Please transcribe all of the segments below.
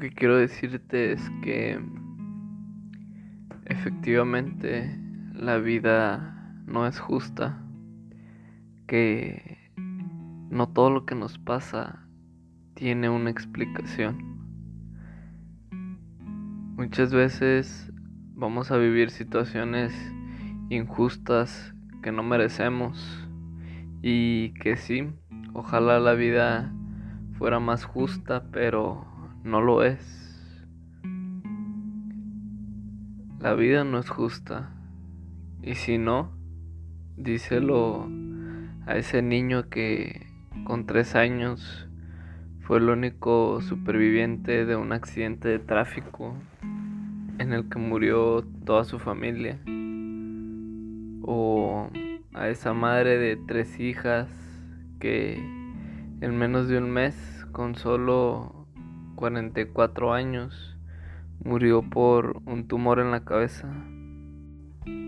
Que quiero decirte es que efectivamente la vida no es justa, que no todo lo que nos pasa tiene una explicación. Muchas veces vamos a vivir situaciones injustas que no merecemos y que sí, ojalá la vida fuera más justa, pero no lo es. La vida no es justa. Y si no, díselo a ese niño que con tres años fue el único superviviente de un accidente de tráfico en el que murió toda su familia. O a esa madre de tres hijas que en menos de un mes, con solo 44 años, murió por un tumor en la cabeza.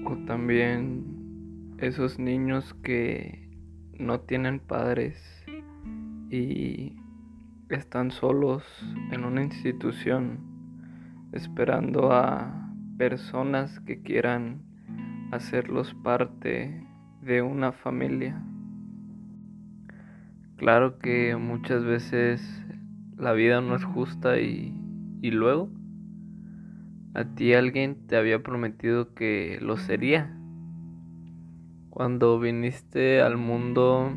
O también esos niños que no tienen padres y están solos en una institución esperando a personas que quieran hacerlos parte de una familia. Claro que muchas veces la vida no es justa y, y luego a ti alguien te había prometido que lo sería. Cuando viniste al mundo,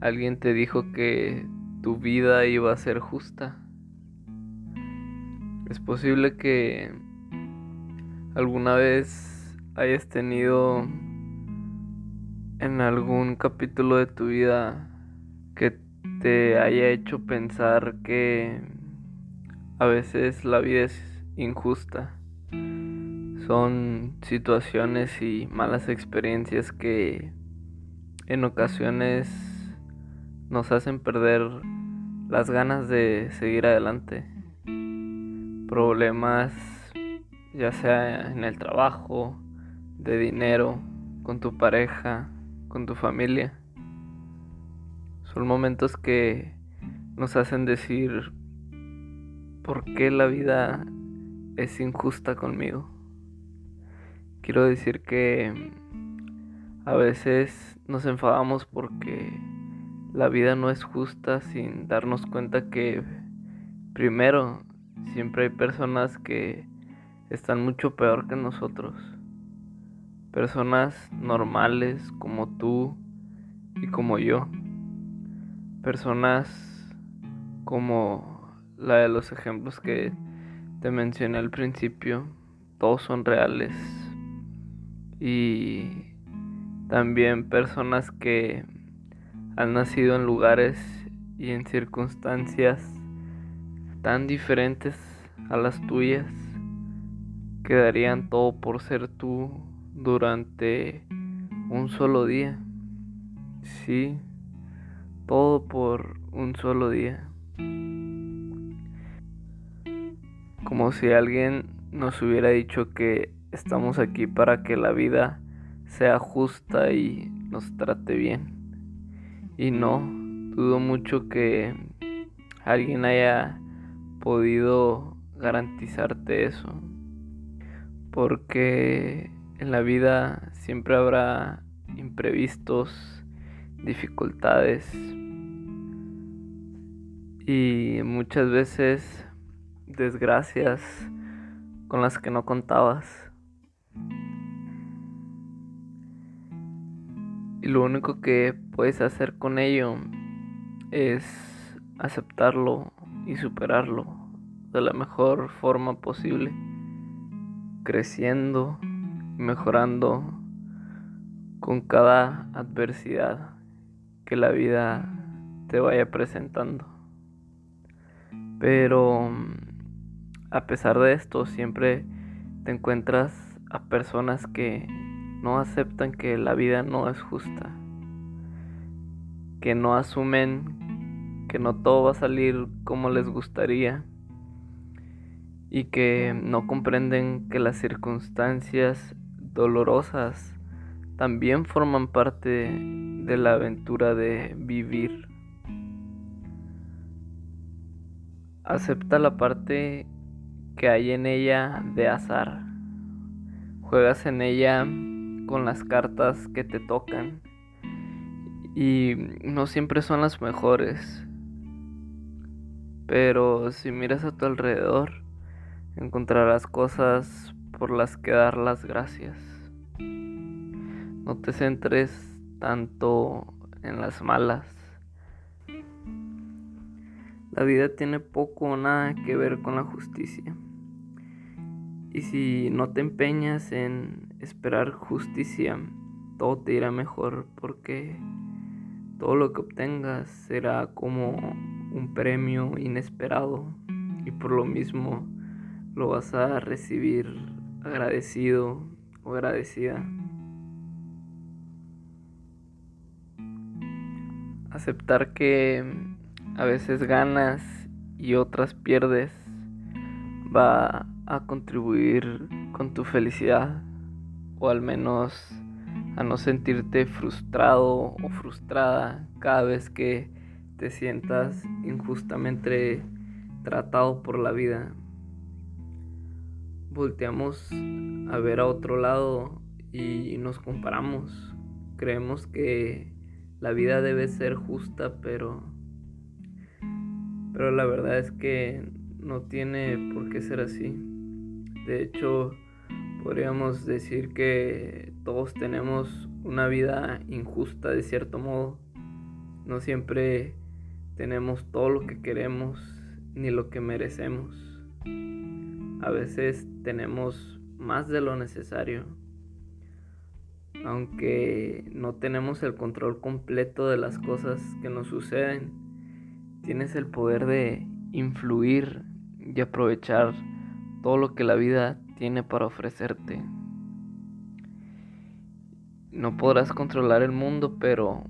alguien te dijo que tu vida iba a ser justa. Es posible que alguna vez hayas tenido en algún capítulo de tu vida te haya hecho pensar que a veces la vida es injusta. Son situaciones y malas experiencias que en ocasiones nos hacen perder las ganas de seguir adelante. Problemas ya sea en el trabajo, de dinero, con tu pareja, con tu familia. Son momentos que nos hacen decir por qué la vida es injusta conmigo. Quiero decir que a veces nos enfadamos porque la vida no es justa sin darnos cuenta que primero siempre hay personas que están mucho peor que nosotros. Personas normales como tú y como yo. Personas como la de los ejemplos que te mencioné al principio, todos son reales. Y también personas que han nacido en lugares y en circunstancias tan diferentes a las tuyas que darían todo por ser tú durante un solo día. Sí, todo por un solo día. como si alguien nos hubiera dicho que estamos aquí para que la vida sea justa y nos trate bien. Y no, dudo mucho que alguien haya podido garantizarte eso. Porque en la vida siempre habrá imprevistos, dificultades. Y muchas veces desgracias con las que no contabas. Y lo único que puedes hacer con ello es aceptarlo y superarlo de la mejor forma posible, creciendo y mejorando con cada adversidad que la vida te vaya presentando. Pero a pesar de esto, siempre te encuentras a personas que no aceptan que la vida no es justa, que no asumen que no todo va a salir como les gustaría y que no comprenden que las circunstancias dolorosas también forman parte de la aventura de vivir. Acepta la parte que hay en ella de azar. Juegas en ella con las cartas que te tocan y no siempre son las mejores. Pero si miras a tu alrededor, encontrarás cosas por las que dar las gracias. No te centres tanto en las malas. La vida tiene poco o nada que ver con la justicia. Y si no te empeñas en esperar justicia, todo te irá mejor porque todo lo que obtengas será como un premio inesperado y por lo mismo lo vas a recibir agradecido o agradecida. Aceptar que a veces ganas y otras pierdes va a contribuir con tu felicidad o al menos a no sentirte frustrado o frustrada cada vez que te sientas injustamente tratado por la vida. Volteamos a ver a otro lado y nos comparamos. Creemos que la vida debe ser justa, pero pero la verdad es que no tiene por qué ser así. De hecho, podríamos decir que todos tenemos una vida injusta de cierto modo. No siempre tenemos todo lo que queremos ni lo que merecemos. A veces tenemos más de lo necesario. Aunque no tenemos el control completo de las cosas que nos suceden, tienes el poder de influir y aprovechar todo lo que la vida tiene para ofrecerte. No podrás controlar el mundo, pero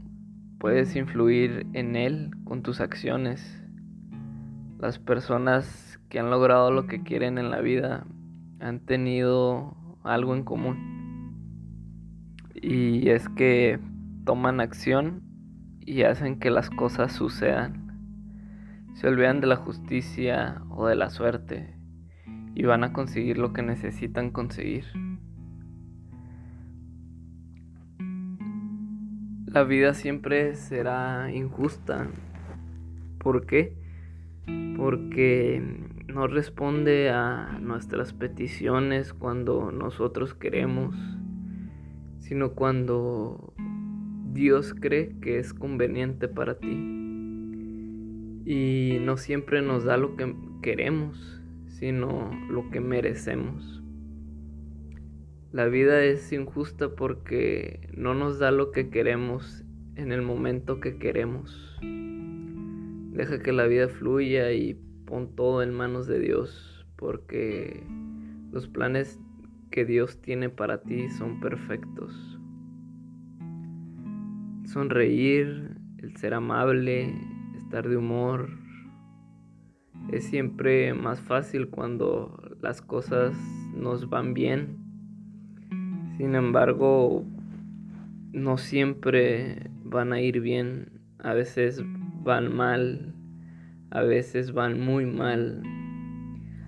puedes influir en él con tus acciones. Las personas que han logrado lo que quieren en la vida han tenido algo en común. Y es que toman acción y hacen que las cosas sucedan. Se olvidan de la justicia o de la suerte y van a conseguir lo que necesitan conseguir. La vida siempre será injusta. ¿Por qué? Porque no responde a nuestras peticiones cuando nosotros queremos, sino cuando Dios cree que es conveniente para ti. Y no siempre nos da lo que queremos, sino lo que merecemos. La vida es injusta porque no nos da lo que queremos en el momento que queremos. Deja que la vida fluya y pon todo en manos de Dios porque los planes que Dios tiene para ti son perfectos. Sonreír, el ser amable, estar de humor, es siempre más fácil cuando las cosas nos van bien. Sin embargo, no siempre van a ir bien, a veces van mal, a veces van muy mal,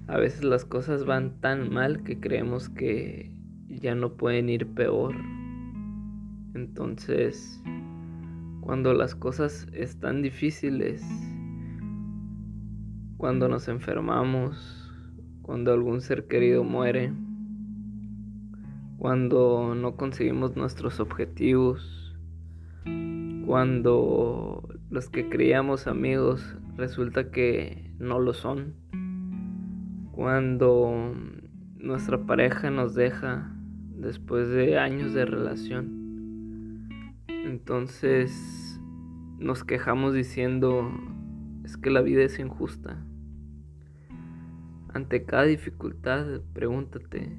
a veces las cosas van tan mal que creemos que ya no pueden ir peor. Entonces, cuando las cosas están difíciles, cuando nos enfermamos, cuando algún ser querido muere, cuando no conseguimos nuestros objetivos, cuando los que creíamos amigos resulta que no lo son, cuando nuestra pareja nos deja después de años de relación. Entonces nos quejamos diciendo, es que la vida es injusta. Ante cada dificultad, pregúntate,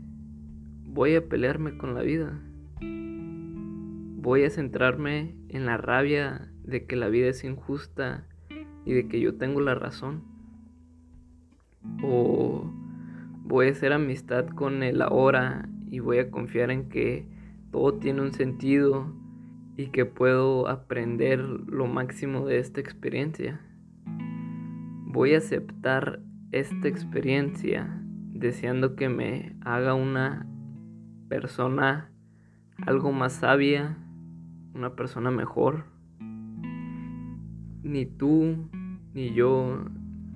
voy a pelearme con la vida. Voy a centrarme en la rabia de que la vida es injusta y de que yo tengo la razón. O voy a hacer amistad con el ahora y voy a confiar en que todo tiene un sentido y que puedo aprender lo máximo de esta experiencia. Voy a aceptar esta experiencia deseando que me haga una persona algo más sabia, una persona mejor. Ni tú, ni yo,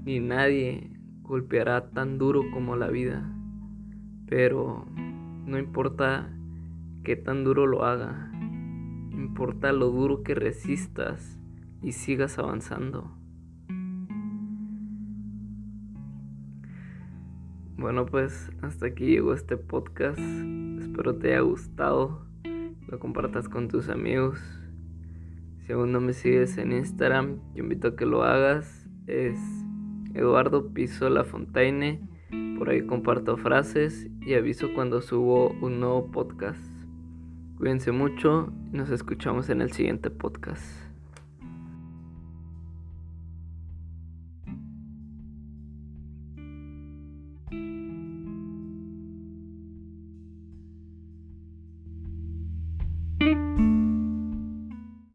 ni nadie golpeará tan duro como la vida. Pero no importa qué tan duro lo haga, importa lo duro que resistas y sigas avanzando. Bueno, pues hasta aquí llegó este podcast. Espero te haya gustado. Lo compartas con tus amigos. Si aún no me sigues en Instagram, te invito a que lo hagas. Es Eduardo Piso La Fontaine. Por ahí comparto frases y aviso cuando subo un nuevo podcast. Cuídense mucho y nos escuchamos en el siguiente podcast.